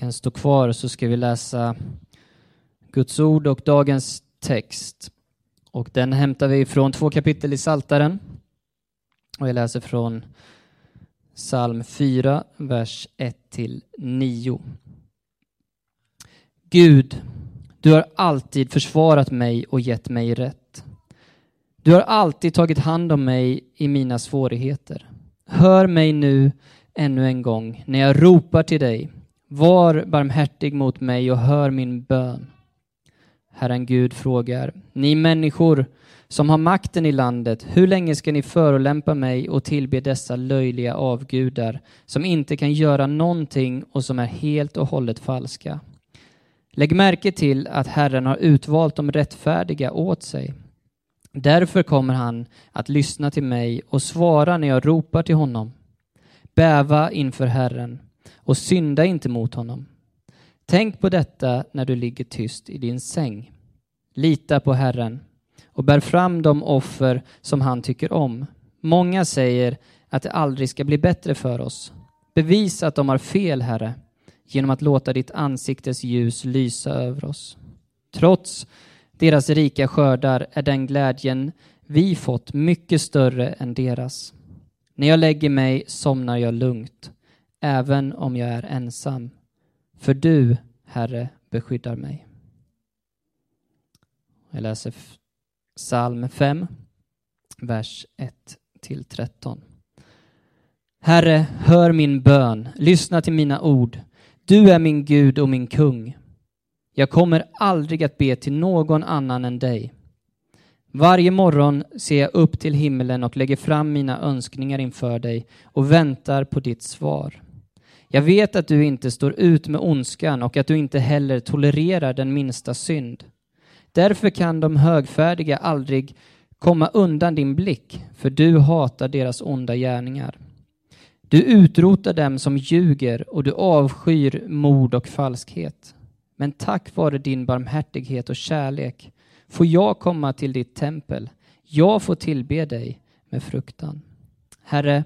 kan stå kvar så ska vi läsa Guds ord och dagens text. Och den hämtar vi från två kapitel i Saltaren. Och jag läser från psalm 4, vers 1 till 9. Gud, du har alltid försvarat mig och gett mig rätt. Du har alltid tagit hand om mig i mina svårigheter. Hör mig nu ännu en gång när jag ropar till dig. Var barmhärtig mot mig och hör min bön. Herren Gud frågar, ni människor som har makten i landet, hur länge ska ni förolämpa mig och tillbe dessa löjliga avgudar som inte kan göra någonting och som är helt och hållet falska? Lägg märke till att Herren har utvalt de rättfärdiga åt sig. Därför kommer han att lyssna till mig och svara när jag ropar till honom. Bäva inför Herren och synda inte mot honom. Tänk på detta när du ligger tyst i din säng. Lita på Herren och bär fram de offer som han tycker om. Många säger att det aldrig ska bli bättre för oss. Bevisa att de har fel, Herre, genom att låta ditt ansiktes ljus lysa över oss. Trots deras rika skördar är den glädjen vi fått mycket större än deras. När jag lägger mig somnar jag lugnt, även om jag är ensam. För du, Herre, beskyddar mig. Jag läser psalm 5, vers 1 till 13. Herre, hör min bön, lyssna till mina ord. Du är min Gud och min kung. Jag kommer aldrig att be till någon annan än dig. Varje morgon ser jag upp till himlen och lägger fram mina önskningar inför dig och väntar på ditt svar. Jag vet att du inte står ut med ondskan och att du inte heller tolererar den minsta synd. Därför kan de högfärdiga aldrig komma undan din blick, för du hatar deras onda gärningar. Du utrotar dem som ljuger och du avskyr mord och falskhet. Men tack vare din barmhärtighet och kärlek får jag komma till ditt tempel. Jag får tillbe dig med fruktan. Herre,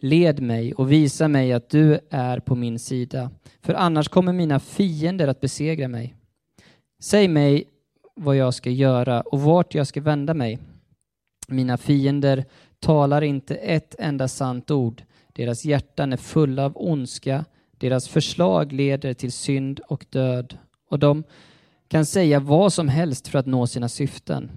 led mig och visa mig att du är på min sida, för annars kommer mina fiender att besegra mig. Säg mig vad jag ska göra och vart jag ska vända mig. Mina fiender talar inte ett enda sant ord. Deras hjärtan är fulla av ondska. Deras förslag leder till synd och död och de kan säga vad som helst för att nå sina syften.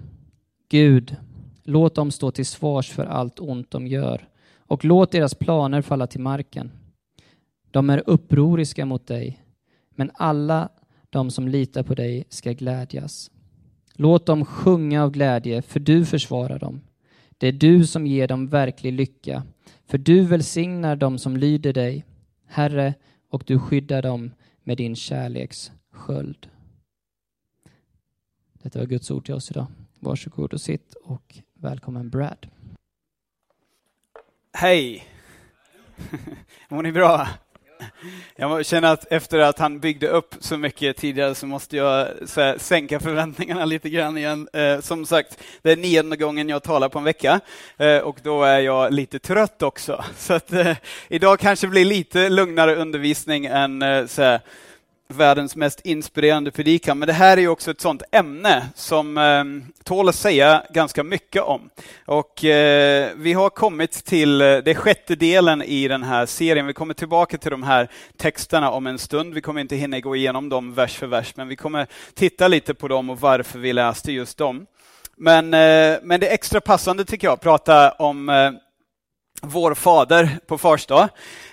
Gud, låt dem stå till svars för allt ont de gör och låt deras planer falla till marken. De är upproriska mot dig, men alla de som litar på dig ska glädjas. Låt dem sjunga av glädje, för du försvarar dem. Det är du som ger dem verklig lycka, för du välsignar dem som lyder dig, Herre, och du skyddar dem med din kärleks sköld. Detta var Guds ord till oss idag. Varsågod och sitt och välkommen Brad. Hej! Mår ni bra? Jag känner att efter att han byggde upp så mycket tidigare så måste jag så sänka förväntningarna lite grann igen. Eh, som sagt, det är nionde gången jag talar på en vecka eh, och då är jag lite trött också. Så att, eh, idag kanske blir lite lugnare undervisning än eh, så världens mest inspirerande predikan, men det här är ju också ett sånt ämne som eh, tål att säga ganska mycket om. Och eh, vi har kommit till eh, det sjätte delen i den här serien. Vi kommer tillbaka till de här texterna om en stund. Vi kommer inte hinna gå igenom dem vers för vers, men vi kommer titta lite på dem och varför vi läste just dem. Men, eh, men det är extra passande tycker jag att prata om eh, vår fader på Fars dag.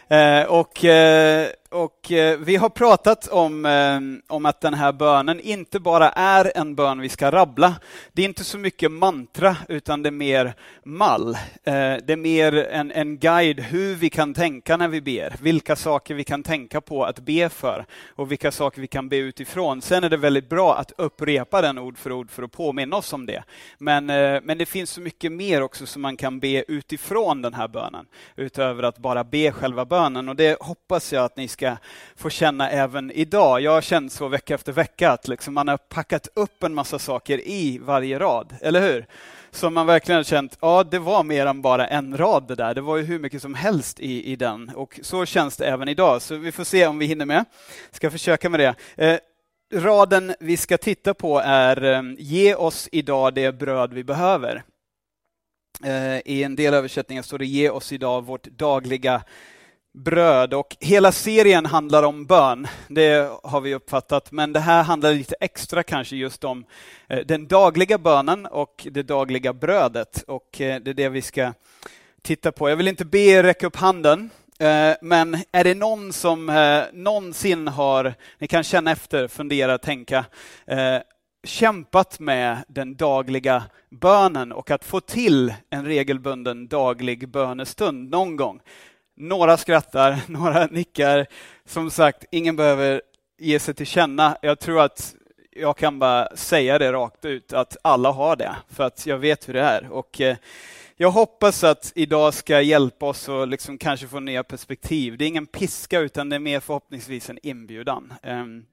Eh, och, eh, och eh, vi har pratat om, eh, om att den här bönen inte bara är en bön vi ska rabbla. Det är inte så mycket mantra, utan det är mer mall. Eh, det är mer en, en guide hur vi kan tänka när vi ber, vilka saker vi kan tänka på att be för och vilka saker vi kan be utifrån. Sen är det väldigt bra att upprepa den ord för ord för att påminna oss om det. Men, eh, men det finns så mycket mer också som man kan be utifrån den här bönen, utöver att bara be själva bönen. Och det hoppas jag att ni ska ska få känna även idag. Jag har känt så vecka efter vecka att liksom man har packat upp en massa saker i varje rad, eller hur? Som man verkligen har känt, ja det var mer än bara en rad det där. Det var ju hur mycket som helst i, i den. Och så känns det även idag. Så vi får se om vi hinner med. Ska försöka med det. Eh, raden vi ska titta på är eh, Ge oss idag det bröd vi behöver. Eh, I en del översättningar står det Ge oss idag vårt dagliga bröd. Och hela serien handlar om bön, det har vi uppfattat. Men det här handlar lite extra kanske just om eh, den dagliga bönen och det dagliga brödet. Och eh, det är det vi ska titta på. Jag vill inte be er räcka upp handen. Eh, men är det någon som någonsin har, ni kan känna efter, fundera, tänka, kämpat med den dagliga bönen och att få till en regelbunden daglig bönestund någon gång. Några skrattar, några nickar. Som sagt, ingen behöver ge sig till känna. Jag tror att jag kan bara säga det rakt ut, att alla har det, för att jag vet hur det är. Och eh, jag hoppas att idag ska hjälpa oss att liksom kanske få nya perspektiv. Det är ingen piska, utan det är mer förhoppningsvis en inbjudan. Ehm,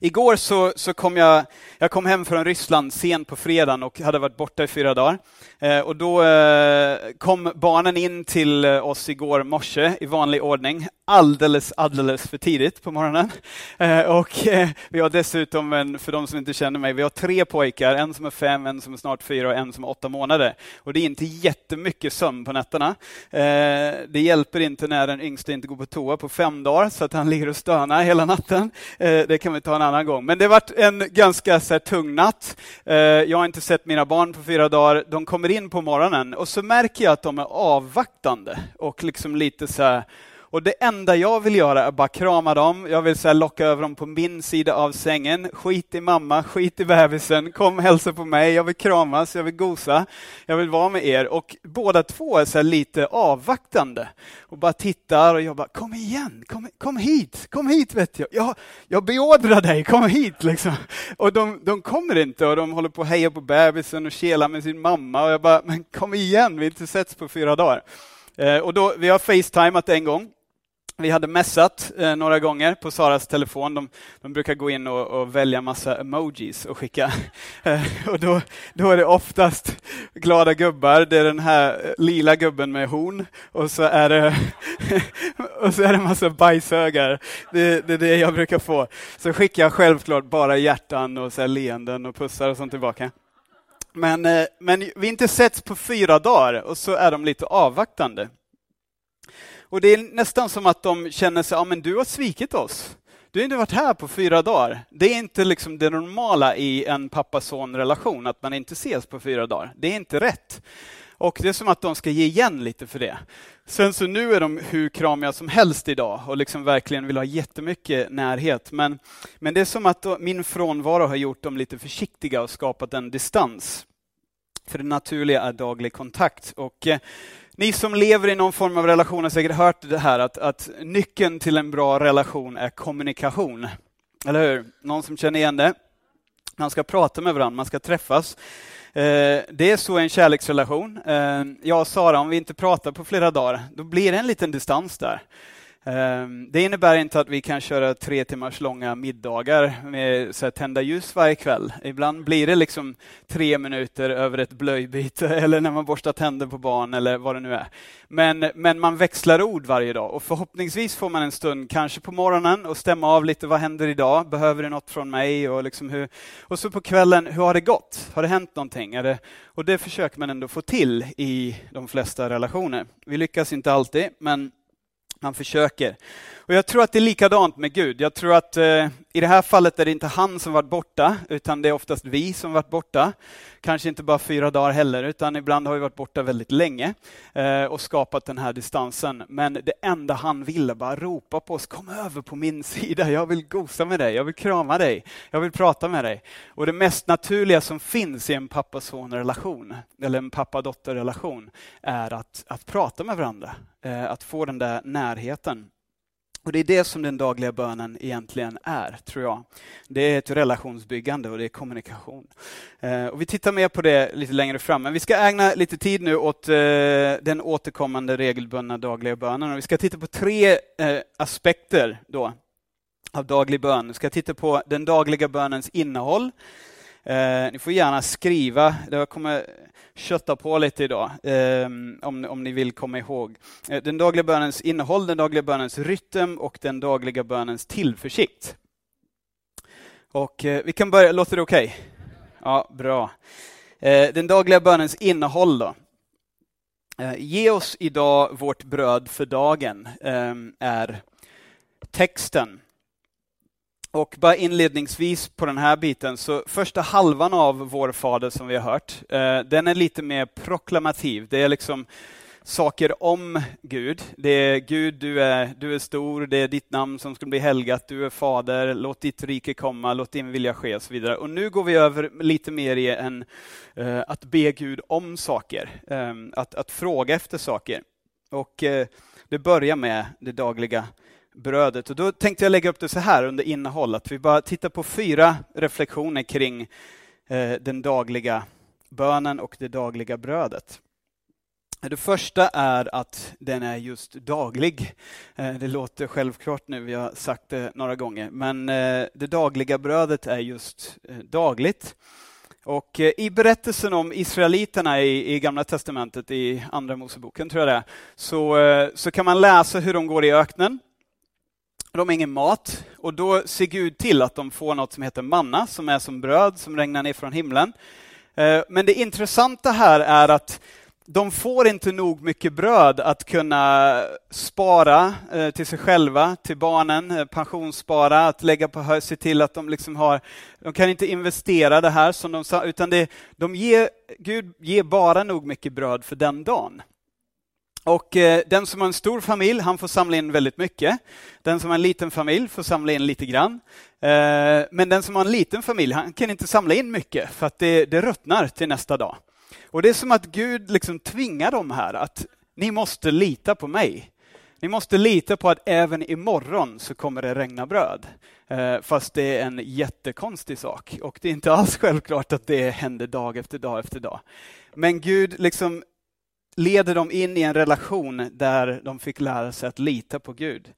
Igår så, så kom jag, jag kom hem från Ryssland sent på fredagen och hade varit borta i fyra dagar. Eh, och då eh, kom barnen in till eh, oss igår morse i vanlig ordning, alldeles, alldeles för tidigt på morgonen. Eh, och eh, vi har dessutom, en, för de som inte känner mig, vi har tre pojkar, en som är fem, en som är snart fyra och en som är åtta månader. Och det är inte jättemycket sömn på nätterna. Eh, det hjälper inte när den yngste inte går på toa på fem dagar, så att han ligger och stönar hela natten. Eh, det kan vi ta en annan gång. Men det har varit en ganska så här, tung natt. Eh, jag har inte sett mina barn på fyra dagar. De kommer kommer in på morgonen och så märker jag att de är avvaktande och liksom lite så här, och det enda jag vill göra är bara krama dem. Jag vill så locka över dem på min sida av sängen. Skit i mamma, skit i bebisen, kom hälsa på mig. Jag vill kramas, jag vill gosa, jag vill vara med er. Och båda två är så lite avvaktande och bara tittar och jag bara, kom igen, kom, kom hit, kom hit vet jag. jag. Jag beordrar dig, kom hit liksom. Och de, de kommer inte och de håller på att heja på bebisen och kela med sin mamma och jag bara, men kom igen, vi har inte setts på fyra dagar. Eh, och då, vi har facetimat en gång vi hade messat eh, några gånger på Saras telefon. De, de brukar gå in och, och, välja massa emojis och skicka. Eh, och då, då är det oftast glada gubbar. Det är den här eh, lila gubben med horn och så är det, och så är det massa bajshögar. Det, det är det jag brukar få. Så skickar jag självklart bara hjärtan och så leenden och pussar och sånt tillbaka. Men, eh, men vi inte setts på fyra dagar och så är de lite avvaktande. Och det är nästan som att de känner sig, ja men du har svikit oss. Du har inte varit här på fyra dagar. Det är inte liksom det normala i en pappa-son-relation, att man inte ses på fyra dagar. Det är inte rätt. Och det är som att de ska ge igen lite för det. Sen så nu är de hur kramiga som helst idag och liksom verkligen vill ha jättemycket närhet. Men, men det är som att min frånvaro har gjort dem lite försiktiga och skapat en distans. För det naturliga är daglig kontakt. Och eh, ni som lever i någon form av relation har säkert hört det här att, att nyckeln till en bra relation är kommunikation. Eller hur? Någon som känner igen det? Man ska prata med varandra, man ska träffas. Eh, det är så i en kärleksrelation. Eh, jag och Sara, om vi inte pratar på flera dagar, då blir det en liten distans där. Ehm, det innebär inte att vi kan köra tre timmars långa middagar med så här, tända ljus varje kväll. Ibland blir det liksom tre minuter över ett blöjbyte eller när man borstar tänder på barn eller vad det nu är. Men, men man växlar ord varje dag och förhoppningsvis får man en stund, kanske på morgonen, och stämma av lite vad händer idag? Behöver du något från mig? Och, liksom hur, och så på kvällen, hur har det gått? Har det hänt någonting? Är det, och det försöker man ändå få till i de flesta relationer. Vi lyckas inte alltid, men han försöker. Och Jag tror att det är likadant med Gud. Jag tror att eh, i det här fallet är det inte han som varit borta, utan det är oftast vi som varit borta. Kanske inte bara fyra dagar heller, utan ibland har vi varit borta väldigt länge eh, och skapat den här distansen. Men det enda han ville bara ropa på oss, kom över på min sida, jag vill gosa med dig, jag vill krama dig, jag vill prata med dig. Och det mest naturliga som finns i en pappa-son-relation, eller en pappa-dotter-relation, är att, att prata med varandra, eh, att få den där närheten. Och Det är det som den dagliga bönen egentligen är, tror jag. Det är ett relationsbyggande och det är kommunikation. Eh, och vi tittar mer på det lite längre fram, men vi ska ägna lite tid nu åt eh, den återkommande regelbundna dagliga bönen. Och vi ska titta på tre eh, aspekter då av daglig bön. Vi ska titta på den dagliga bönens innehåll. Eh, ni får gärna skriva, jag kommer kötta på lite idag, eh, om, om ni vill komma ihåg. Eh, den dagliga bönens innehåll, den dagliga bönens rytm och den dagliga bönens tillförsikt. Och eh, vi kan börja, låter det okej? Okay? Ja, bra. Eh, den dagliga bönens innehåll då. Eh, ge oss idag vårt bröd för dagen, ehm, är texten. Och bara inledningsvis på den här biten, så första halvan av Vår Fader som vi har hört, eh, den är lite mer proklamativ. Det är liksom saker om Gud. Det är Gud, du är, du är stor, det är ditt namn som ska bli helgat, du är fader, låt ditt rike komma, låt din vilja ske och så vidare. Och nu går vi över lite mer i en, eh, att be Gud om saker, eh, att, att fråga efter saker. Och eh, det börjar med det dagliga brödet. Och då tänkte jag lägga upp det så här under innehåll, att vi bara tittar på fyra reflektioner kring eh, den dagliga bönen och det dagliga brödet. Det första är att den är just daglig. Eh, det låter självklart nu, vi har sagt det några gånger, men eh, det dagliga brödet är just eh, dagligt. Och eh, I berättelsen om israeliterna i, i Gamla Testamentet, i Andra Moseboken tror jag det är, så, eh, så kan man läsa hur de går i öknen. De har ingen mat och då ser Gud till att de får något som heter manna, som är som bröd som regnar ner från himlen. Eh, men det intressanta här är att de får inte nog mycket bröd att kunna spara eh, till sig själva, till barnen, eh, pensionsspara, att lägga på se till att de liksom har, de kan inte investera det här som de sa, utan det, de ger, Gud ger bara nog mycket bröd för den dagen. Och eh, den som har en stor familj, han får samla in väldigt mycket. Den som har en liten familj får samla in lite grann. Eh, men den som har en liten familj, han kan inte samla in mycket för att det, det ruttnar till nästa dag. Och det är som att Gud liksom tvingar dem här att ni måste lita på mig. Ni måste lita på att även imorgon så kommer det regna bröd. Eh, fast det är en jättekonstig sak och det är inte alls självklart att det händer dag efter dag efter dag. Men Gud liksom leder dem in i en relation där de fick lära sig att lita på Gud.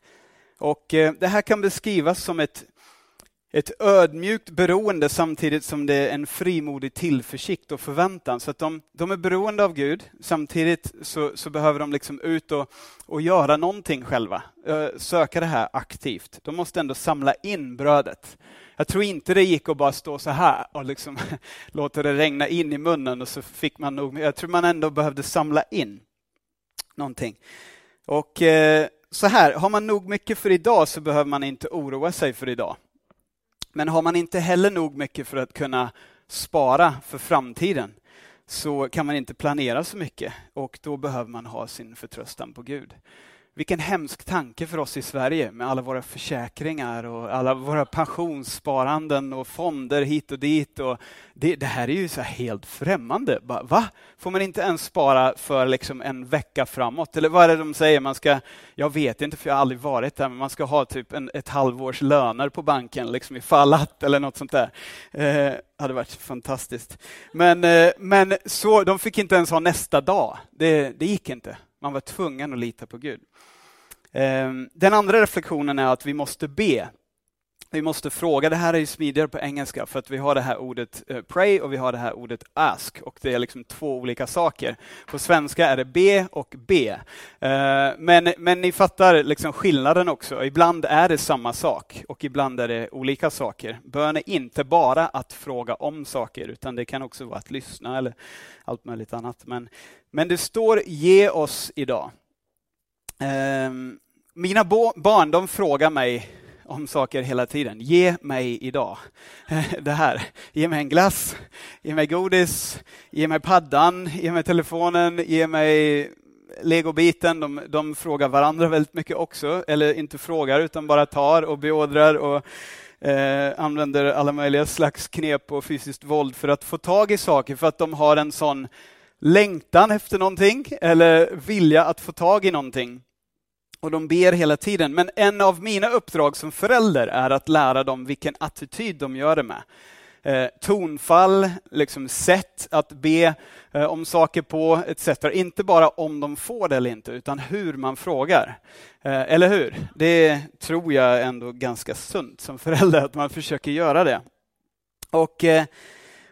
Och eh, Det här kan beskrivas som ett, ett ödmjukt beroende samtidigt som det är en frimodig tillförsikt och förväntan. Så att de, de är beroende av Gud, samtidigt så, så behöver de liksom ut och, och göra någonting själva. Eh, söka det här aktivt. De måste ändå samla in brödet. Jag tror inte det gick att bara stå så här och liksom låta det regna in i munnen och så fick man nog, jag tror man ändå behövde samla in någonting. Och eh, så här, har man nog mycket för idag så behöver man inte oroa sig för idag. Men har man inte heller nog mycket för att kunna spara för framtiden så kan man inte planera så mycket och då behöver man ha sin förtröstan på Gud. Vilken hemsk tanke för oss i Sverige med alla våra försäkringar och alla våra pensionssparanden och fonder hit och dit. Och det, det här är ju så helt främmande. Va? Får man inte ens spara för liksom en vecka framåt? Eller vad är det de säger? Man ska, jag vet inte för jag har aldrig varit där, men man ska ha typ en, ett halvårs löner på banken liksom ifall att eller något sånt där. Eh, hade varit fantastiskt. Men, eh, men så, de fick inte ens ha nästa dag. Det, det gick inte. Man var tvungen att lita på Gud. Ehm, den andra reflektionen är att vi måste be. Vi måste fråga, det här är ju smidigare på engelska för att vi har det här ordet eh, pray och vi har det här ordet ask och det är liksom två olika saker. På svenska är det be och be. Ehm, men, men ni fattar liksom skillnaden också. Ibland är det samma sak och ibland är det olika saker. Bön är inte bara att fråga om saker utan det kan också vara att lyssna eller allt möjligt annat. Men, men det står ge oss idag. Ehm, mina barn de frågar mig om saker hela tiden. Ge mig idag det här. Ge mig en glass, ge mig godis, ge mig paddan, ge mig telefonen, ge mig legobiten. De, de frågar varandra väldigt mycket också, eller inte frågar utan bara tar och beordrar och eh, använder alla möjliga slags knep och fysiskt våld för att få tag i saker för att de har en sån längtan efter någonting eller vilja att få tag i någonting. Och de ber hela tiden. Men en av mina uppdrag som förälder är att lära dem vilken attityd de gör det med. Eh, tonfall, liksom sätt att be eh, om saker på etc. Inte bara om de får det eller inte, utan hur man frågar. Eh, eller hur? Det tror jag ändå ganska sunt som förälder, att man försöker göra det. Och, eh,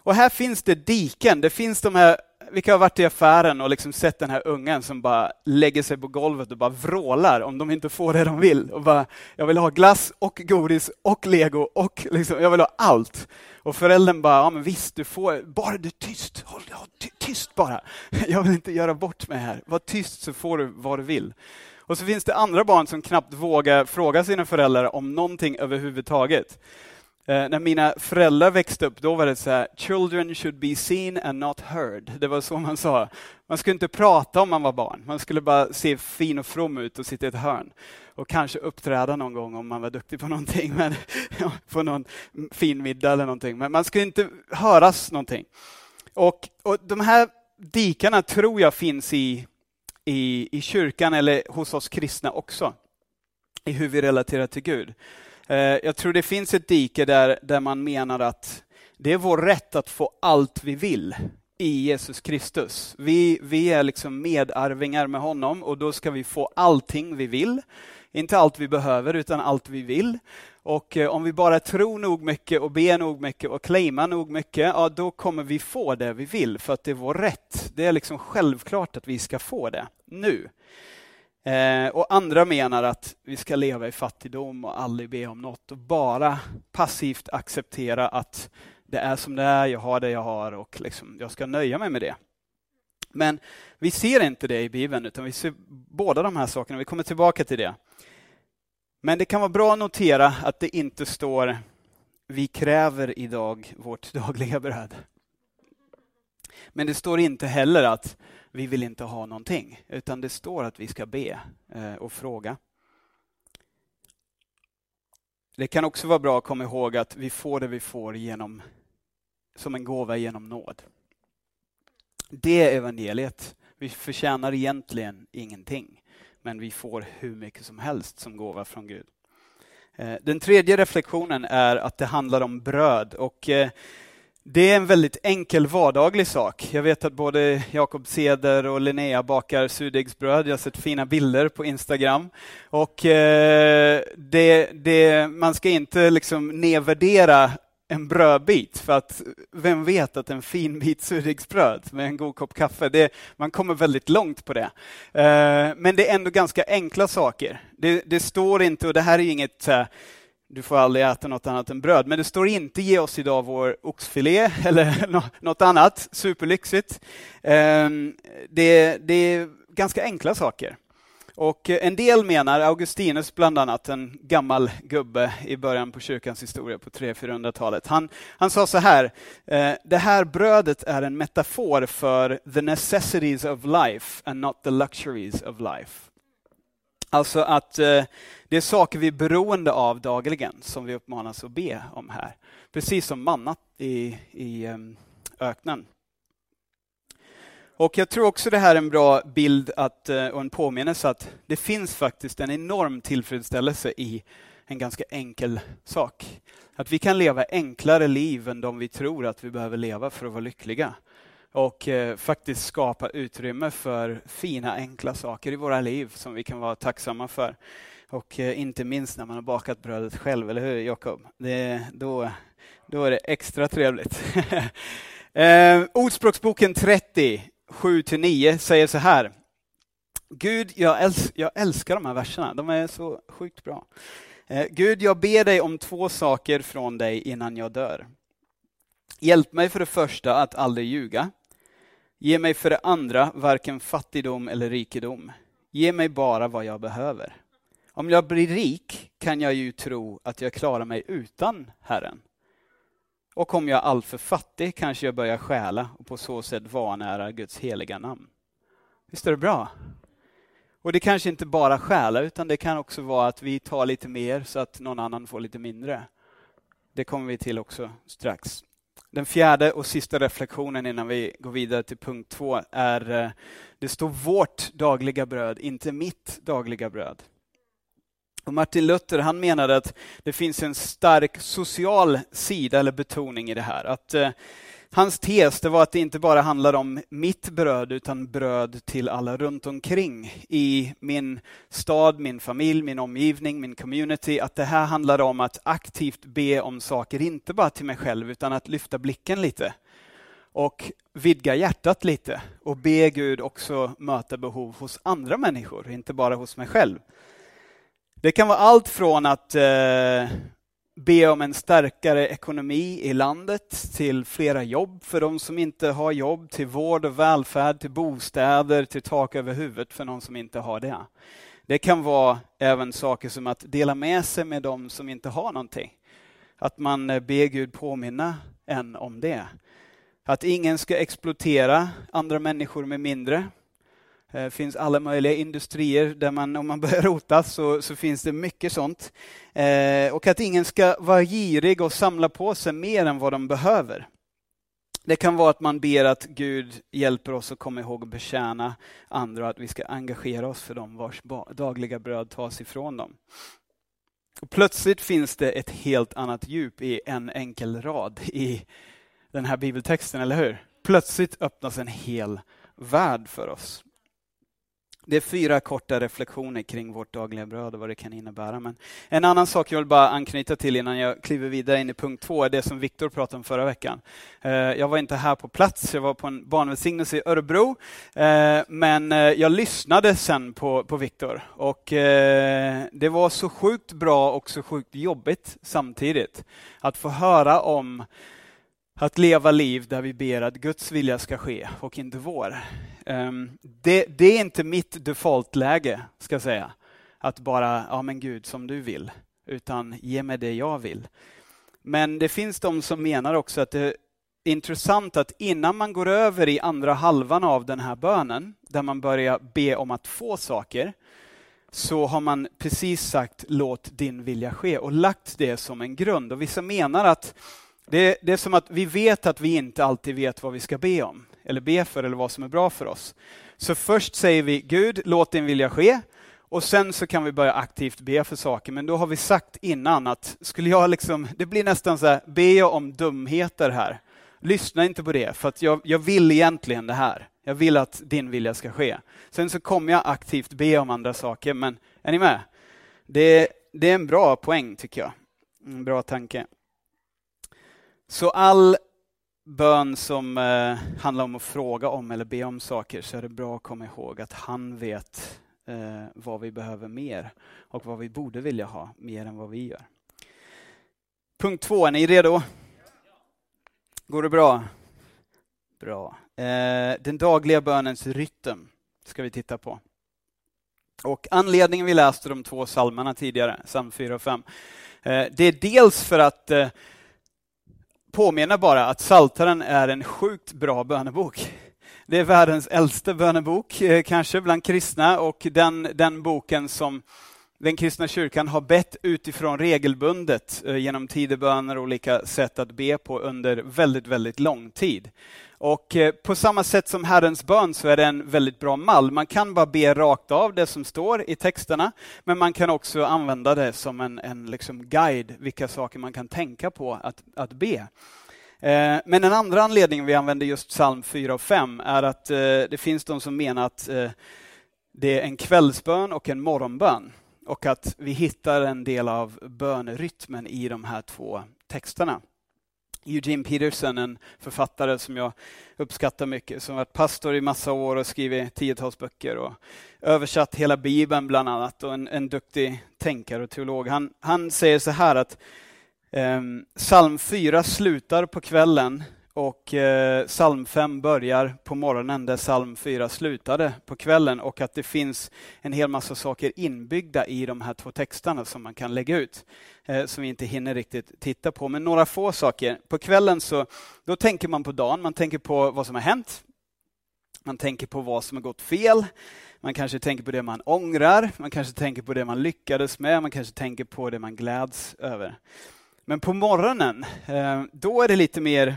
och här finns det diken. Det finns de här vilka har varit i affären och liksom sett den här ungen som bara lägger sig på golvet och bara vrålar om de inte får det de vill. Och bara, jag vill ha glass och godis och lego och liksom, jag vill ha allt. Och föräldern bara, ja men visst du får, bara du är tyst, håll ja, tyst bara. Jag vill inte göra bort mig här. Var tyst så får du vad du vill. Och så finns det andra barn som knappt vågar fråga sina föräldrar om någonting överhuvudtaget. Eh, när mina föräldrar växte upp, då var det så här, children should be seen and not heard. Det var så man sa. Man skulle inte prata om man var barn, man skulle bara se fin och from ut och sitta i ett hörn. Och kanske uppträda någon gång om man var duktig på någonting, men, på någon fin middag eller någonting. Men man skulle inte höras någonting. Och, och de här dikarna tror jag finns i, i, i kyrkan eller hos oss kristna också, i hur vi relaterar till Gud. Eh, jag tror det finns ett dike där, där man menar att det är vår rätt att få allt vi vill i Jesus Kristus. Vi, vi är liksom medarvingar med honom och då ska vi få allting vi vill. Inte allt vi behöver, utan allt vi vill. Och eh, om vi bara tror nog mycket och ber nog mycket och claimar nog mycket, ja då kommer vi få det vi vill, för att det är vår rätt. Det är liksom självklart att vi ska få det, nu. Eh, och andra menar att vi ska leva i fattigdom och aldrig be om något och bara passivt acceptera att det är som det är, jag har det jag har och liksom, jag ska nöja mig med det. Men vi ser inte det i Bibeln, utan vi ser båda de här sakerna. Vi kommer tillbaka till det. Men det kan vara bra att notera att det inte står vi kräver idag vårt dagliga bröd. Men det står inte heller att vi vill inte ha någonting, utan det står att vi ska be eh, och fråga. Det kan också vara bra att komma ihåg att vi får det vi får genom, som en gåva genom nåd. Det är evangeliet. Vi förtjänar egentligen ingenting, men vi får hur mycket som helst som gåva från Gud. Eh, den tredje reflektionen är att det handlar om bröd. och eh, det är en väldigt enkel vardaglig sak. Jag vet att både Jakob Ceder och Linnea bakar surdegsbröd. Jag har sett fina bilder på Instagram. Och eh, det, det, man ska inte liksom nedvärdera en brödbit, för att vem vet att en fin bit surdegsbröd med en god kopp kaffe, det, man kommer väldigt långt på det. Eh, men det är ändå ganska enkla saker. Det, det står inte, och det här är inget du får aldrig äta något annat än bröd. Men det står inte ge oss idag vår oxfilé eller något annat superlyxigt. Ehm, det, det är ganska enkla saker. Och en del menar, Augustinus bland annat, en gammal gubbe i början på kyrkans historia på 300-400-talet. Han, han sa så här, eh, det här brödet är en metafor för the necessities of life and not the luxuries of life. Alltså att eh, det är saker vi är beroende av dagligen som vi uppmanas att be om här. Precis som mannat i, i um, öknen. Och jag tror också det här är en bra bild att, eh, och en påminnelse att det finns faktiskt en enorm tillfredsställelse i en ganska enkel sak. Att vi kan leva enklare liv än de vi tror att vi behöver leva för att vara lyckliga och eh, faktiskt skapa utrymme för fina enkla saker i våra liv som vi kan vara tacksamma för. Och eh, inte minst när man har bakat brödet själv, eller hur Jakob? då, då är det extra trevligt. eh, Ordspråksboken 30, 7-9 säger så här. Gud, jag, äls jag älskar de här verserna, de är så sjukt bra. Eh, Gud, jag ber dig om två saker från dig innan jag dör. Hjälp mig för det första att aldrig ljuga. Ge mig för det andra varken fattigdom eller rikedom. Ge mig bara vad jag behöver. Om jag blir rik kan jag ju tro att jag klarar mig utan Herren. Och om jag är alltför fattig kanske jag börjar stjäla och på så sätt vanära Guds heliga namn. Visst är det bra? Och det kanske inte bara stjäla, utan det kan också vara att vi tar lite mer så att någon annan får lite mindre. Det kommer vi till också strax. Den fjärde och sista reflektionen innan vi går vidare till punkt två är, eh, det står vårt dagliga bröd, inte mitt dagliga bröd. Och Martin Luther han menade att det finns en stark social sida eller betoning i det här. Att eh, Hans tes det var att det inte bara handlar om mitt bröd utan bröd till alla runt omkring i min stad, min familj, min omgivning, min community. Att det här handlar om att aktivt be om saker, inte bara till mig själv utan att lyfta blicken lite och vidga hjärtat lite och be Gud också möta behov hos andra människor, inte bara hos mig själv. Det kan vara allt från att eh, be om en starkare ekonomi i landet, till flera jobb för de som inte har jobb, till vård och välfärd, till bostäder, till tak över huvudet för någon som inte har det. Det kan vara även saker som att dela med sig med de som inte har någonting. Att man eh, ber Gud påminna en om det. Att ingen ska exploatera andra människor med mindre. Det finns alla möjliga industrier där man, om man börjar rota så, så finns det mycket sånt. Eh, och att ingen ska vara girig och samla på sig mer än vad de behöver. Det kan vara att man ber att Gud hjälper oss att komma ihåg att betjäna andra och att vi ska engagera oss för dem vars dagliga bröd tas ifrån dem. Och plötsligt finns det ett helt annat djup i en enkel rad i den här bibeltexten, eller hur? Plötsligt öppnas en hel värld för oss. Det är fyra korta reflektioner kring vårt dagliga bröd och vad det kan innebära. Men en annan sak jag vill bara anknyta till innan jag kliver vidare in i punkt två är det som Viktor pratade om förra veckan. Eh, jag var inte här på plats, jag var på en barnvälsignelse i Örebro. Eh, men eh, jag lyssnade sen på, på Viktor och det var så sjukt bra och så sjukt jobbigt samtidigt. Att få höra om att leva liv där vi ber att Guds vilja ska ske och inte vår. Ehm, det, det är inte mitt defaultläge, ska jag säga. Att bara, ja men Gud, som du vill. Utan ge mig det jag vill. Men det finns de som menar också att det är intressant att innan man går över i andra halvan av den här bönen, där man börjar be om att få saker, så har man precis sagt låt din vilja ske och lagt det som en grund. Och vissa menar att det, det, är som att vi vet att vi inte alltid vet vad vi ska be om, eller be för, eller vad som är bra för oss. Så först säger vi Gud, låt din vilja ske, och sen så kan vi börja aktivt be för saker. Men då har vi sagt innan att skulle jag liksom, det blir nästan så här, be jag om dumheter här. Lyssna inte på det, för att jag, jag vill egentligen det här. Jag vill att din vilja ska ske. Sen så kommer jag aktivt be om andra saker, men är ni med? Det, det är en bra poäng tycker jag. En bra tanke. Så all bön som eh, handlar om att fråga om eller be om saker så är det bra att komma ihåg att han vet eh, vad vi behöver mer och vad vi borde vilja ha mer än vad vi gör. Punkt två, är ni redo? Går det bra? Bra. Eh, den dagliga bönens rytm ska vi titta på. Och anledningen vi läste de två psalmerna tidigare, psalm 4 och 5, eh, det är dels för att eh, påminna bara att Saltaren är en sjukt bra bönebok. Det är världens äldsta bönebok, eh, kanske bland kristna, och den, den boken som den kristna kyrkan har bett utifrån regelbundet eh, genom tideböner och olika sätt att be på under väldigt, väldigt lång tid. Och eh, på samma sätt som Herrens bön så är det en väldigt bra mall. Man kan bara be rakt av det som står i texterna, men man kan också använda det som en, en liksom guide, vilka saker man kan tänka på att, att be. Eh, men den andra anledningen vi använder just psalm 4 och 5 är att eh, det finns de som menar att det är en kvällsbön och en morgonbön och att vi hittar en del av bönrytmen i de här två texterna. Eugene Peterson, en författare som jag uppskattar mycket, som varit pastor i massa år och skrivit tiotals böcker och översatt hela Bibeln bland annat och en, en duktig tänkare och teolog. Han, han säger så här att eh, psalm 4 slutar på kvällen och eh, psalm 5 börjar på morgonen där psalm 4 slutade på kvällen och att det finns en hel massa saker inbyggda i de här två texterna som man kan lägga ut, eh, som vi inte hinner riktigt titta på. Men några få saker. På kvällen så då tänker man på dagen, man tänker på vad som har hänt. Man tänker på vad som har gått fel. Man kanske tänker på det man ångrar, man kanske tänker på det man lyckades med, man kanske tänker på det man gläds över. Men på morgonen, eh, då är det lite mer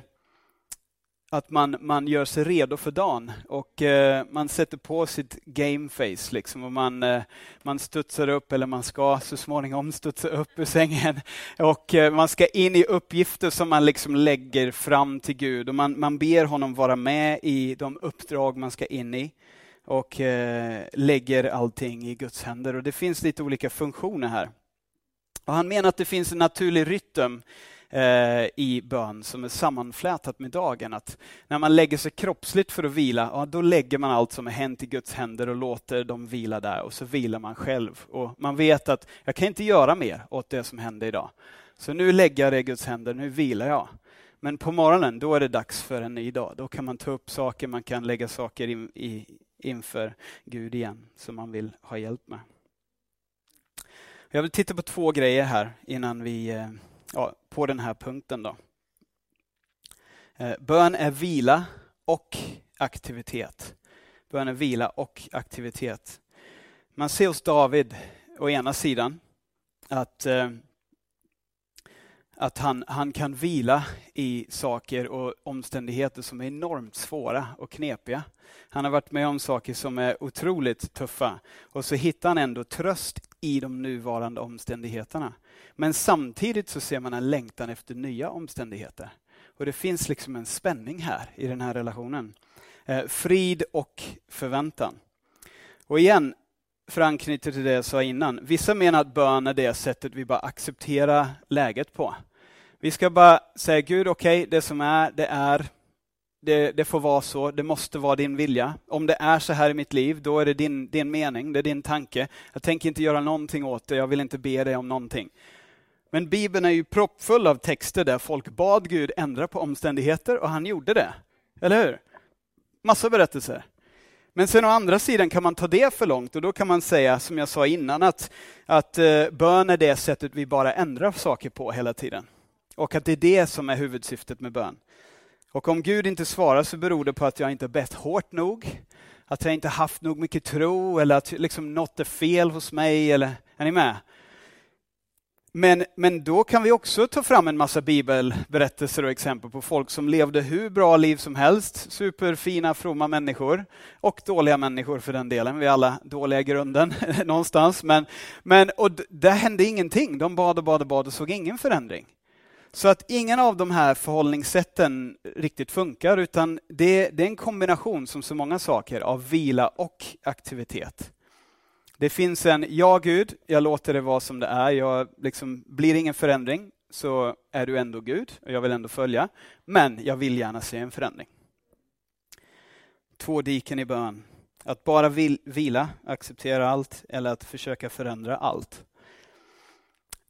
att man, man gör sig redo för dagen och eh, man sätter på sitt gameface liksom och man, eh, man studsar upp, eller man ska så småningom studsa upp ur sängen och eh, man ska in i uppgifter som man liksom lägger fram till Gud och man, man ber honom vara med i de uppdrag man ska in i och eh, lägger allting i Guds händer. Och Det finns lite olika funktioner här. Och han menar att det finns en naturlig rytm eh, i bön som är sammanflätat med dagen. Att när man lägger sig kroppsligt för att vila, ja, då lägger man allt som är hänt i Guds händer och låter dem vila där och så vilar man själv. Och Man vet att jag kan inte göra mer åt det som hände idag. Så nu lägger jag det i Guds händer, nu vilar jag. Men på morgonen, då är det dags för en ny dag. Då kan man ta upp saker, man kan lägga saker in, i, inför Gud igen, som man vill ha hjälp med. Jag vill titta på två grejer här innan vi, eh, ja, på den här punkten. Då. Eh, bön är vila och aktivitet. Bön är vila och aktivitet. Man ser hos David, å ena sidan, att eh, att han, han kan vila i saker och omständigheter som är enormt svåra och knepiga. Han har varit med om saker som är otroligt tuffa och så hittar han ändå tröst i de nuvarande omständigheterna. Men samtidigt så ser man en längtan efter nya omständigheter. Och det finns liksom en spänning här i den här relationen. Eh, frid och förväntan. Och igen, för att anknyta till det jag sa innan. Vissa menar att bön är det sättet vi bara accepterar läget på. Vi ska bara säga Gud, okej, okay, det som är, det är. Det, det, får vara så, det måste vara din vilja. Om det är så här i mitt liv, då är det din, din mening, det är din tanke. Jag tänker inte göra någonting åt det, jag vill inte be dig om någonting. Men Bibeln är ju proppfull av texter där folk bad Gud ändra på omständigheter och han gjorde det. Eller hur? Massa berättelser. Men sen å andra sidan kan man ta det för långt och då kan man säga, som jag sa innan, att, att eh, bön är det sättet vi bara ändrar saker på hela tiden. Och att det är det som är huvudsyftet med bön. Och om Gud inte svarar så beror det på att jag inte bett hårt nog, att jag inte haft nog mycket tro eller att liksom något är fel hos mig. Eller, är ni med? Men, men då kan vi också ta fram en massa bibelberättelser och exempel på folk som levde hur bra liv som helst, superfina, fromma människor och dåliga människor för den delen. Vi är alla dåliga i grunden någonstans. Men, men, och det hände ingenting. De bad och bad och bad och såg ingen förändring. Så att ingen av de här förhållningssätten riktigt funkar, utan det, det, är en kombination, som så många saker, av vila och aktivitet. Det finns en, ja Gud, jag låter det vara som det är, jag liksom, blir ingen förändring, så är du ändå Gud, och jag vill ändå följa, men jag vill gärna se en förändring. Två diken i bön. Att bara vil, vila, acceptera allt, eller att försöka förändra allt.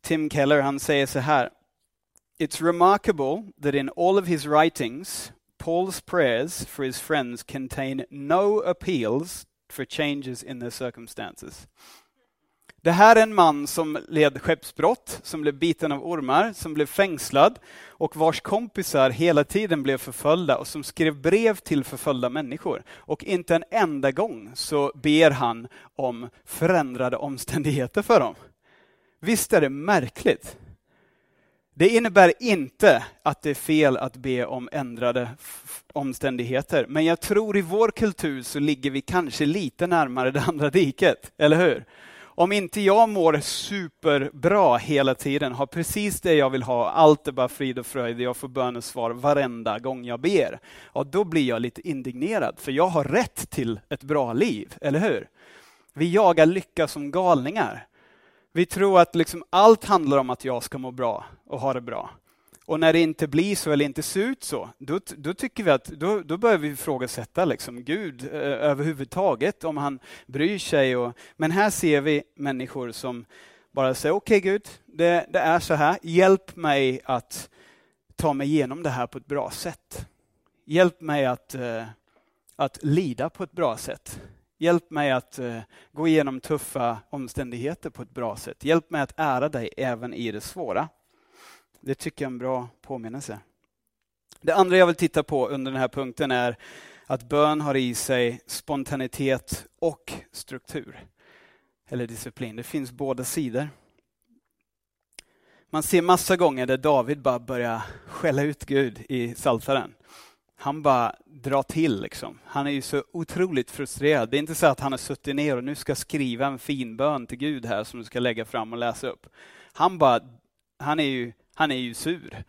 Tim Keller han säger så här, It's remarkable that in all of his writings, Paul's prayers for his friends contain no appeals for changes in their circumstances. Det här är en man som led skeppsbrott, som blev biten av ormar, som blev fängslad och vars kompisar hela tiden blev förföljda och som skrev brev till förföljda människor. Och inte en enda gång så ber han om förändrade omständigheter för dem. Visst är det märkligt? Det innebär inte att det är fel att be om ändrade omständigheter, men jag tror i vår kultur så ligger vi kanske lite närmare det andra diket, eller hur? Om inte jag mår superbra hela tiden, har precis det jag vill ha, allt är bara frid och fröjd, jag får bönesvar varenda gång jag ber, ja, då blir jag lite indignerad, för jag har rätt till ett bra liv, eller hur? Vi jagar lycka som galningar. Vi tror att liksom allt handlar om att jag ska må bra och ha det bra. Och när det inte blir så eller inte ser ut så, då, då tycker vi att då, då börjar vi ifrågasätta liksom Gud eh, överhuvudtaget, om han bryr sig. Och, men här ser vi människor som bara säger, okej okay, Gud, det, det, är så här, hjälp mig att ta mig igenom det här på ett bra sätt. Hjälp mig att, eh, att lida på ett bra sätt. Hjälp mig att eh, gå igenom tuffa omständigheter på ett bra sätt. Hjälp mig att ära dig även i det svåra. Det tycker jag är en bra påminnelse. Det andra jag vill titta på under den här punkten är att bön har i sig spontanitet och struktur. Eller disciplin. Det finns båda sidor. Man ser massa gånger där David bara börjar skälla ut Gud i Saltaren han bara drar till. Liksom. Han är ju så otroligt frustrerad. Det är inte så att han har suttit ner och nu ska skriva en fin bön till Gud här som du ska lägga fram och läsa upp. Han bara, han är ju, han är ju sur.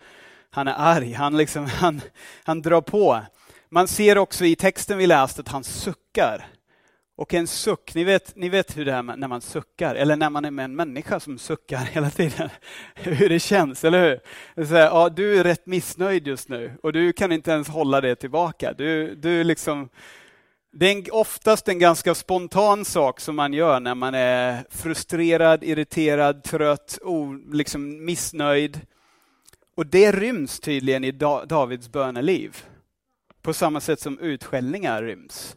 Han är arg, han, liksom, han, han drar på. Man ser också i texten vi läste att han suckar. Och en suck, ni vet, ni vet hur det är när man suckar, eller när man är med en människa som suckar hela tiden. Hur det känns, eller hur? Så här, ja, du är rätt missnöjd just nu och du kan inte ens hålla det tillbaka. Du, du liksom, det är oftast en ganska spontan sak som man gör när man är frustrerad, irriterad, trött, o, liksom missnöjd. Och det ryms tydligen i Davids böneliv. På samma sätt som utskällningar ryms.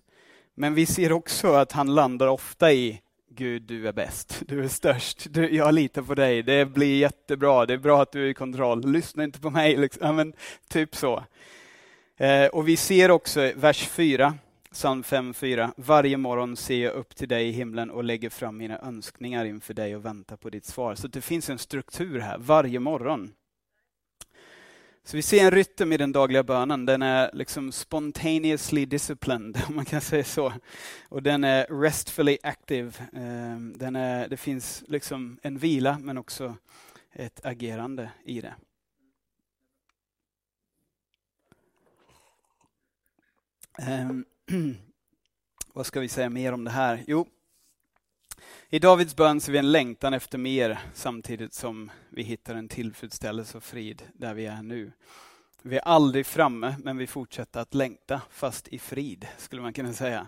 Men vi ser också att han landar ofta i Gud, du är bäst, du är störst, du, jag litar på dig, det blir jättebra, det är bra att du är i kontroll, lyssna inte på mig. Liksom. Ja, men, typ så. Eh, och vi ser också vers 4, psalm 5.4. Varje morgon ser jag upp till dig i himlen och lägger fram mina önskningar inför dig och väntar på ditt svar. Så det finns en struktur här, varje morgon. Så vi ser en rytm i den dagliga bönen. Den är liksom spontaneously disciplined, om man kan säga så. Och den är restfully active. Ehm, den är, det finns liksom en vila, men också ett agerande i det. Um, vad ska vi säga mer om det här? Jo, i Davids bön ser vi en längtan efter mer samtidigt som vi hittar en tillfredsställelse och frid där vi är nu. Vi är aldrig framme, men vi fortsätter att längta, fast i frid, skulle man kunna säga.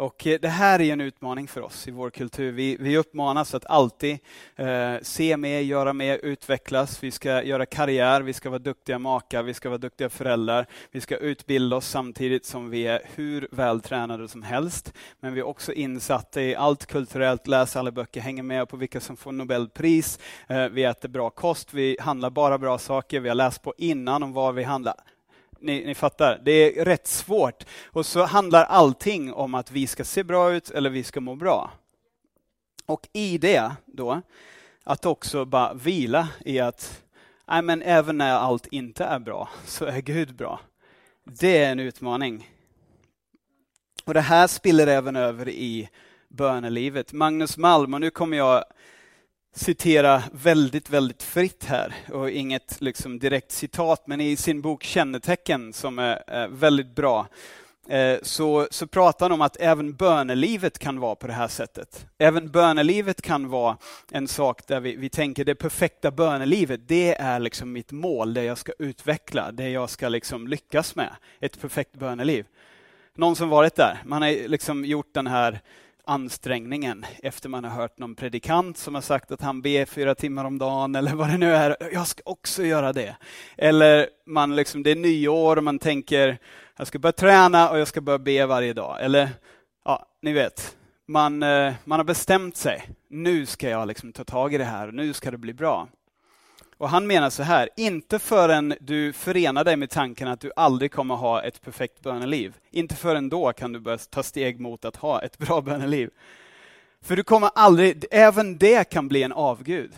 Och eh, det här är en utmaning för oss i vår kultur. Vi, vi uppmanas att alltid eh, se mer, göra mer, utvecklas. Vi ska göra karriär, vi ska vara duktiga makar, vi ska vara duktiga föräldrar. Vi ska utbilda oss samtidigt som vi är hur vältränade som helst. Men vi är också insatta i allt kulturellt, läser alla böcker, hänger med på vilka som får Nobelpris. Eh, vi äter bra kost, vi handlar bara bra saker. Vi har läst på innan om vad vi handlar ni, ni fattar, det är rätt svårt. Och så handlar allting om att vi ska se bra ut eller vi ska må bra. Och i det då, att också bara vila i att nej men även när allt inte är bra, så är Gud bra. Det är en utmaning. Och Det här spiller även över i bönelivet. Magnus Malm, och nu kommer jag citera väldigt, väldigt fritt här och inget liksom direkt citat, men i sin bok Kännetecken som är, väldigt bra eh, så, så pratar han om att även bönelivet kan vara på det här sättet. Även bönelivet kan vara en sak där vi, vi tänker det perfekta bönelivet, det är liksom mitt mål, det jag ska utveckla, det jag ska liksom lyckas med. Ett perfekt böneliv. Någon som varit där? Man har liksom gjort den här ansträngningen efter man har hört någon predikant som har sagt att han ber fyra timmar om dagen eller vad det nu är. Jag ska också göra det. Eller man liksom, det är nyår och man tänker jag ska börja träna och jag ska börja be varje dag. Eller ja, ni vet, man, eh, man har bestämt sig. Nu ska jag liksom ta tag i det här och nu ska det bli bra. Och Han menar så här, inte förrän du förenar dig med tanken att du aldrig kommer ha ett perfekt böneliv. Inte förrän då kan du börja ta steg mot att ha ett bra böneliv. För du kommer aldrig, även det kan bli en avgud.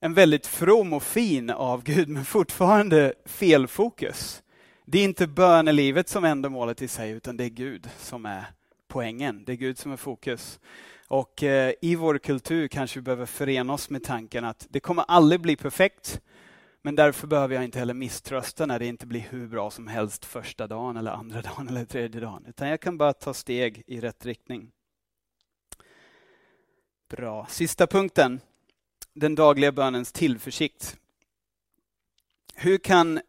En väldigt from och fin avgud, men fortfarande fel fokus. Det är inte bönelivet som är ändamålet i sig, utan det är Gud som är poängen. Det är Gud som är fokus. Och eh, i vår kultur kanske vi behöver förena oss med tanken att det kommer aldrig bli perfekt, men därför behöver jag inte heller misströsta när det inte blir hur bra som helst första dagen, eller andra dagen eller tredje dagen. Utan jag kan bara ta steg i rätt riktning. Bra. Sista punkten. Den dagliga bönens tillförsikt. Hur kan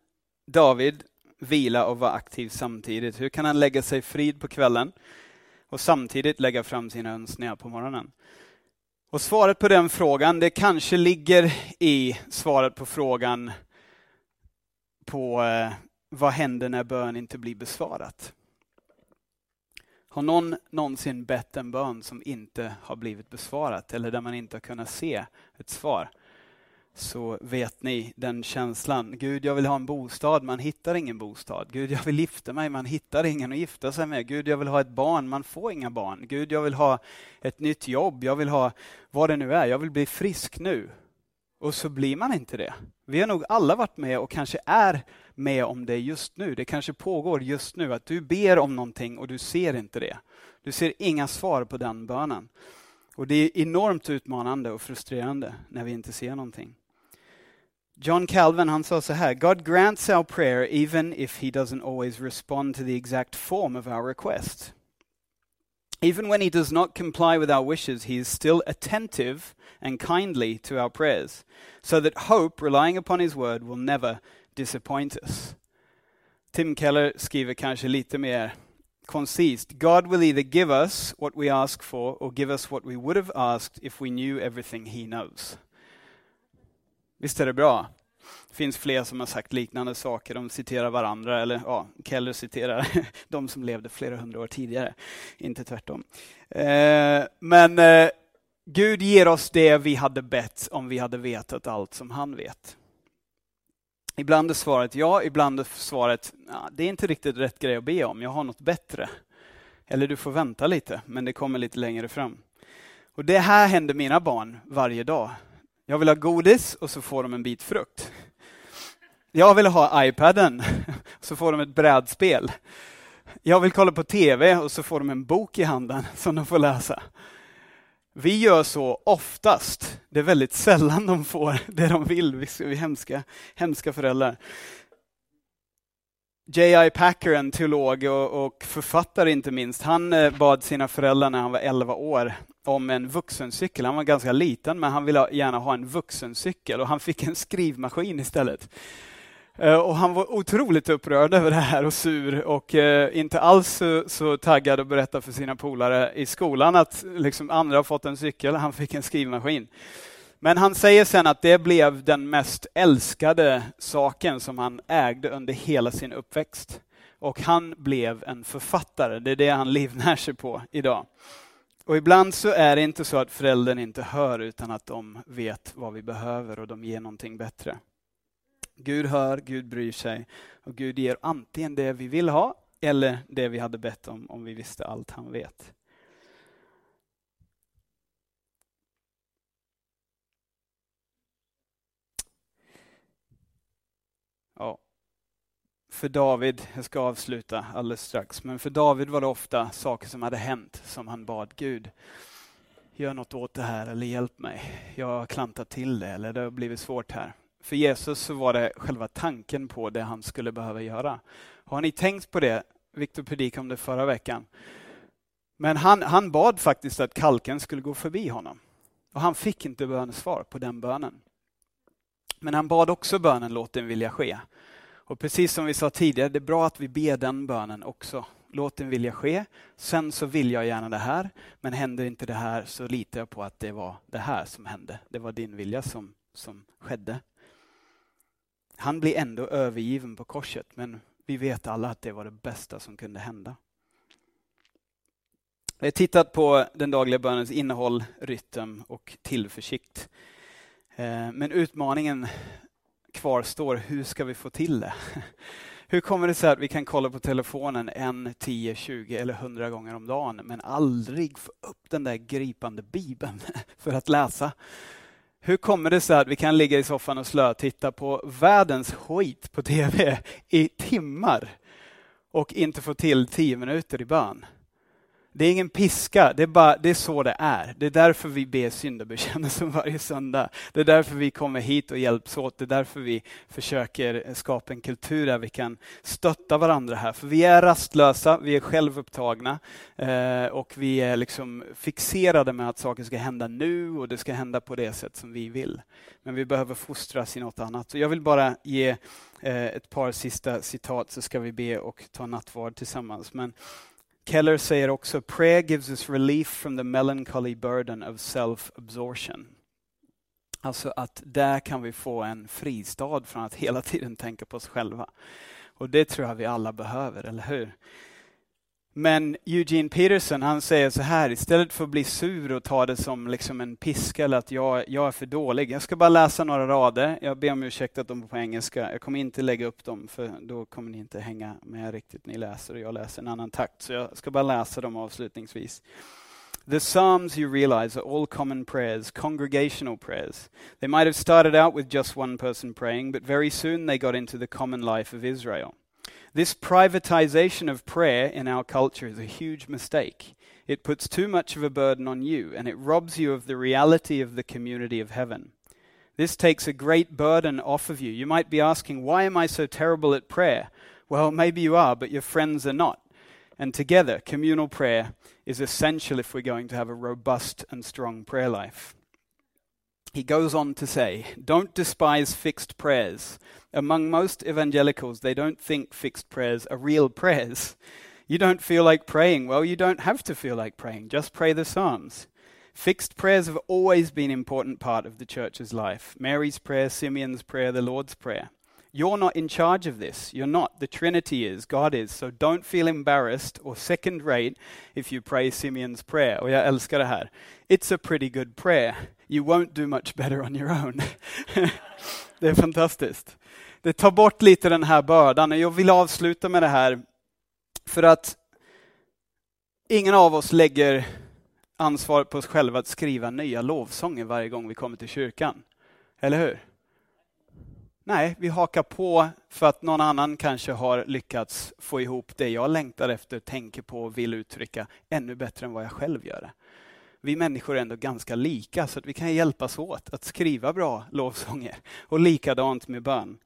David vila och vara aktiv samtidigt? Hur kan han lägga sig frid på kvällen och samtidigt lägga fram sina önskningar på morgonen? Och svaret på den frågan, det kanske ligger i svaret på frågan på eh, vad händer när bön inte blir besvarat? Har någon någonsin bett en bön som inte har blivit besvarat eller där man inte har kunnat se ett svar? Så vet ni den känslan. Gud, jag vill ha en bostad, man hittar ingen bostad. Gud, jag vill gifta mig, man hittar ingen att gifta sig med. Gud, jag vill ha ett barn, man får inga barn. Gud, jag vill ha ett nytt jobb, jag vill ha vad det nu är, jag vill bli frisk nu. Och så blir man inte det. Vi har nog alla varit med och kanske är med om det just nu. Det kanske pågår just nu att du ber om någonting och du ser inte det. Du ser inga svar på den bönen. Och det är enormt utmanande och frustrerande när vi inte ser någonting. John Calvin han sa så här, God grants our prayer even if he doesn't always respond to the exact form of our request. Even when he does not comply with our wishes, he is still attentive and kindly to our prayers, so that hope, relying upon his word, will never disappoint us. Tim Keller skriver kanske lite mer koncist. God will either give us what we ask for or give us what we would have asked if we knew everything he knows. Visst är det bra? Det finns fler som har sagt liknande saker. De citerar varandra, eller ja, Keller citerar de som levde flera hundra år tidigare, inte tvärtom. Eh, men eh, Gud ger oss det vi hade bett om vi hade vetat allt som han vet. Ibland är svaret ja, ibland är svaret ja, det är inte riktigt rätt grej att be om, jag har något bättre. Eller du får vänta lite, men det kommer lite längre fram. Och Det här händer mina barn varje dag. Jag vill ha godis och så får de en bit frukt. Jag vill ha iPaden, så får de ett brädspel. Jag vill kolla på TV och så får de en bok i handen som de får läsa. Vi gör så oftast. Det är väldigt sällan de får det de vill. Vi är hemska, hemska föräldrar. J.I. Packer, en teolog och, författare inte minst, han eh, bad sina föräldrar när han var 11 år om en vuxencykel. Han var ganska liten, men han ville gärna ha en vuxencykel och han fick en skrivmaskin istället. Eh, och han var otroligt upprörd över det här och sur och eh, inte alls så, så taggad att berätta för sina polare i skolan att liksom andra har fått en cykel, han fick en skrivmaskin. Men han säger sen att det blev den mest älskade saken som han ägde under hela sin uppväxt. Och han blev en författare, det är det han livnär sig på idag. Och ibland så är det inte så att föräldern inte hör utan att de vet vad vi behöver och de ger någonting bättre. Gud hör, Gud bryr sig och Gud ger antingen det vi vill ha eller det vi hade bett om, om vi visste allt han vet. Ja. För David, jag ska avsluta alldeles strax, men för David var det ofta saker som hade hänt som han bad Gud gör något åt det här eller hjälp mig. Jag har klantat till det eller det har blivit svårt här. För Jesus så var det själva tanken på det han skulle behöva göra. Har ni tänkt på det? Viktor predikade om det förra veckan. Men han, han bad faktiskt att kalken skulle gå förbi honom. Och han fick inte bönesvar på den bönen. Men han bad också bönen låt din vilja ske. Och precis som vi sa tidigare, det är bra att vi ber den bönen också. Låt din vilja ske. Sen så vill jag gärna det här, men händer inte det här så litar jag på att det var det här som hände. Det var din vilja som, som skedde. Han blir ändå övergiven på korset, men vi vet alla att det var det bästa som kunde hända. Vi har tittat på den dagliga bönens innehåll, rytm och tillförsikt. Eh, men utmaningen kvarstår, hur ska vi få till det? Hur kommer det sig att vi kan kolla på telefonen en, tio, tjugo eller hundra gånger om dagen men aldrig få upp den där gripande bibeln för att läsa? Hur kommer det sig att vi kan ligga i soffan och slötitta på världens skit på TV i timmar och inte få till tio minuter i bön? Det är ingen piska, det är, bara, det är så det är. Det är därför vi ber syndabekännelsen varje söndag. Det är därför vi kommer hit och hjälps åt. Det är därför vi försöker skapa en kultur där vi kan stötta varandra här. För vi är rastlösa, vi är självupptagna eh, och vi är liksom fixerade med att saker ska hända nu och det ska hända på det sätt som vi vill. Men vi behöver fostras i något annat. Så jag vill bara ge eh, ett par sista citat så ska vi be och ta nattvard tillsammans. Men Keller säger också prayer gives us relief from the melancholy burden of self-absorption. Alltså att där kan vi få en fristad från att hela tiden tänka på oss själva. Och det tror jag vi alla behöver, eller hur? Men Eugene Peterson han säger så här, istället för att bli sur och ta det som liksom en piska eller att jag, jag är för dålig. Jag ska bara läsa några rader. Jag ber om ursäkt att de är på engelska. Jag kommer inte lägga upp dem för då kommer ni inte hänga med riktigt. Ni läser och jag läser en annan takt. Så jag ska bara läsa dem avslutningsvis. The Psalms, you realize, are all common prayers, congregational prayers. They might have started out with just one person praying, but very soon they got into the common life of Israel. This privatization of prayer in our culture is a huge mistake. It puts too much of a burden on you, and it robs you of the reality of the community of heaven. This takes a great burden off of you. You might be asking, Why am I so terrible at prayer? Well, maybe you are, but your friends are not. And together, communal prayer is essential if we're going to have a robust and strong prayer life. He goes on to say, Don't despise fixed prayers. Among most evangelicals, they don't think fixed prayers are real prayers. You don't feel like praying. Well, you don't have to feel like praying. Just pray the Psalms. Fixed prayers have always been an important part of the church's life Mary's prayer, Simeon's prayer, the Lord's prayer. You're not in charge of this. You're not. The Trinity is. God is. So don't feel embarrassed or second rate if you pray Simeon's prayer. Oh, Här. It's a pretty good prayer. You won't do much better on your own. det är fantastiskt. Det tar bort lite den här bördan. Och jag vill avsluta med det här för att ingen av oss lägger ansvaret på oss själva att skriva nya lovsånger varje gång vi kommer till kyrkan. Eller hur? Nej, vi hakar på för att någon annan kanske har lyckats få ihop det jag längtar efter, tänker på och vill uttrycka ännu bättre än vad jag själv gör det. Vi människor är ändå ganska lika så att vi kan hjälpas åt att skriva bra lovsånger. Och likadant med bön.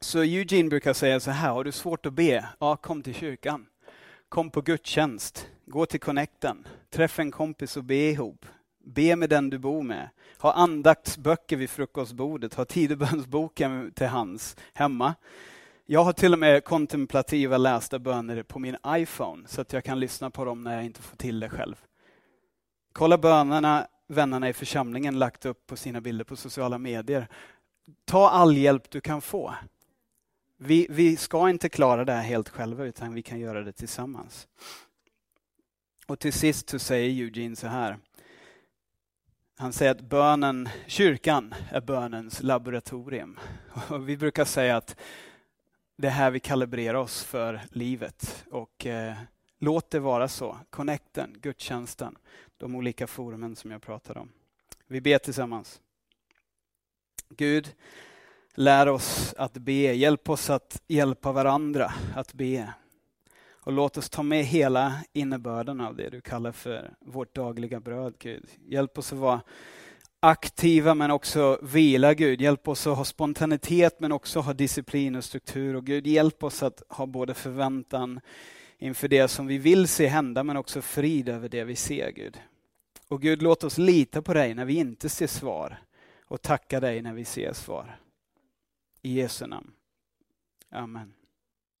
Så Eugene brukar säga så här, har du svårt att be? Ja, kom till kyrkan. Kom på gudstjänst. Gå till connecten. Träffa en kompis och be ihop. Be med den du bor med. Ha andaktsböcker vid frukostbordet. Ha tidebönsboken till hands hemma. Jag har till och med kontemplativa lästa böner på min iPhone så att jag kan lyssna på dem när jag inte får till det själv. Kolla bönerna vännerna i församlingen lagt upp på sina bilder på sociala medier. Ta all hjälp du kan få. Vi, vi ska inte klara det här helt själva utan vi kan göra det tillsammans. Och till sist så säger Eugene så här. Han säger att bönen, kyrkan är bönens laboratorium. Och vi brukar säga att det är här vi kalibrerar oss för livet. Och eh, låt det vara så. Connecten, gudstjänsten, de olika forumen som jag pratade om. Vi ber tillsammans. Gud, lär oss att be. Hjälp oss att hjälpa varandra att be. Och låt oss ta med hela innebörden av det du kallar för vårt dagliga bröd, Gud. Hjälp oss att vara aktiva men också vila, Gud. Hjälp oss att ha spontanitet men också ha disciplin och struktur. Och Gud, hjälp oss att ha både förväntan inför det som vi vill se hända men också frid över det vi ser, Gud. Och Gud, låt oss lita på dig när vi inte ser svar och tacka dig när vi ser svar. I Jesu namn. Amen.